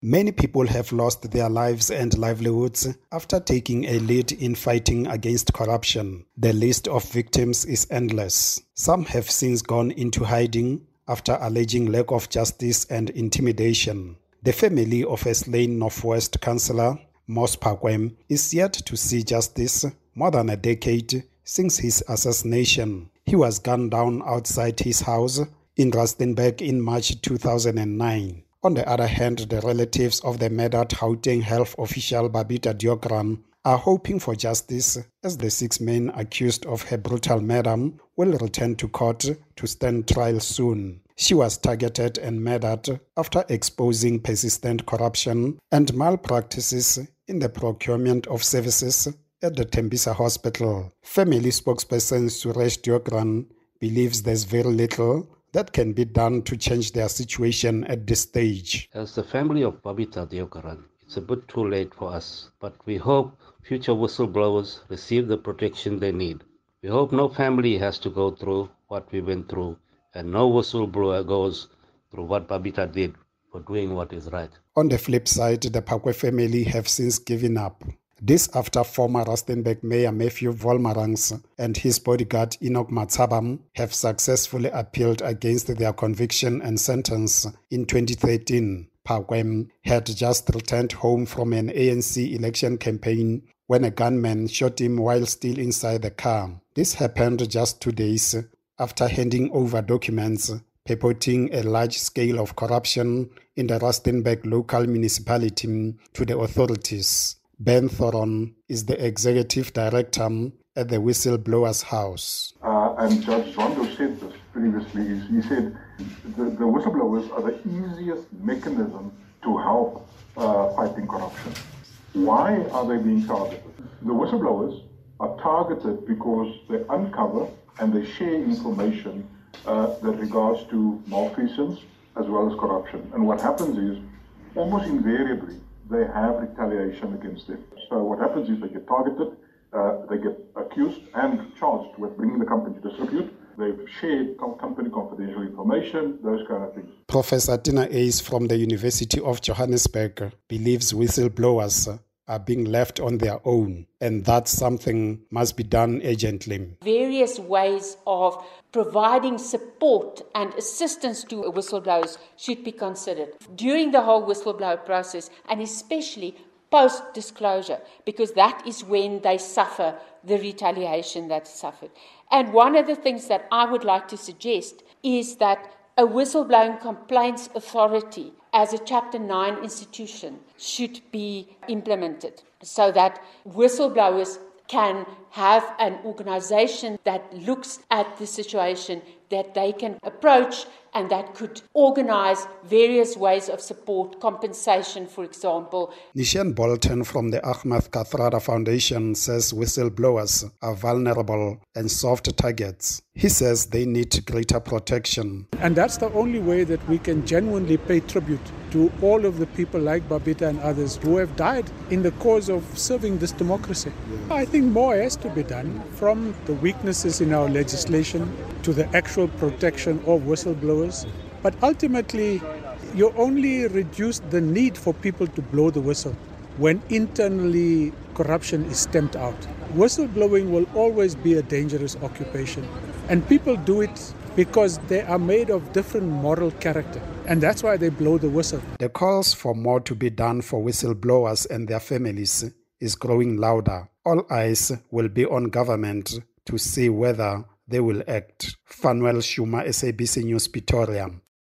Many people have lost their lives and livelihoods after taking a lead in fighting against corruption. The list of victims is endless. Some have since gone into hiding after alleging lack of justice and intimidation. The family of a slain Northwest councillor, Mos Phakwem, is yet to see justice more than a decade since his assassination. He was gunned down outside his house in Rustenburg in March 2009. On the other hand, the relatives of the murdered Gauteng health official Babita Deokaran are hoping for justice as the six men accused of her brutal murder will return to court to stand trial soon. She was targeted and murdered after exposing persistent corruption and malpractices in the procurement of services at the Tembisa Hospital. Family spokesperson Suresh Deokaran believes there's very little that can be done to change their situation at this stage. As the family of Babita Deokaran, it's a bit too late for us, but we hope future whistleblowers receive the protection they need. We hope no family has to go through what we went through, and no whistleblower goes through what Babita did for doing what is right. On the flip side, the Phakwe family have since given up. This after former Rustenburg Mayor Matthew Wolmarans and his bodyguard Enoch Matshabam have successfully appealed against their conviction and sentence in 2013. Phakwem had just returned home from an ANC election campaign when a gunman shot him while still inside the car. This happened just two days after handing over documents purporting a large scale of corruption in the Rustenburg local municipality to the authorities. Ben Thoron is the executive director at the Whistleblowers House. Uh, and Judge Zondo said this previously. He said the, the whistleblowers are the easiest mechanism to help uh, fighting corruption. Why are they being targeted? The whistleblowers are targeted because they uncover and they share information uh, that regards to malfeasance as well as corruption. And what happens is, almost invariably, they have retaliation against them. So what happens is they get targeted, uh, they get accused and charged with bringing the company to disrepute. They've shared company confidential information, those kind of things. Professor Tina Ace from the University of Johannesburg believes whistleblowers are being left on their own, and that something must be done urgently. Various ways of providing support and assistance to whistleblowers should be considered during the whole whistleblower process, and especially post disclosure, because that is when they suffer the retaliation that's suffered. And one of the things that I would like to suggest is that a whistleblowing complaints authority as a Chapter 9 institution should be implemented so that whistleblowers can have an organization that looks at the situation that they can approach and that could organize various ways of support, compensation, for example. Nishan Bolton from the Ahmed Kathrada Foundation says whistleblowers are vulnerable and soft targets. He says they need greater protection. And that's the only way that we can genuinely pay tribute to all of the people like Babita and others who have died in the cause of serving this democracy. Yeah. I think more has to be done from the weaknesses in our legislation to the actual protection of whistleblowers. But ultimately, you only reduce the need for people to blow the whistle when internally corruption is stamped out. Whistleblowing will always be a dangerous occupation, and people do it because they are made of different moral character, and that's why they blow the whistle. The calls for more to be done for whistleblowers and their families is growing louder. All eyes will be on government to see whether they will act. Fanuel Shuma, SABC News, Pretoria.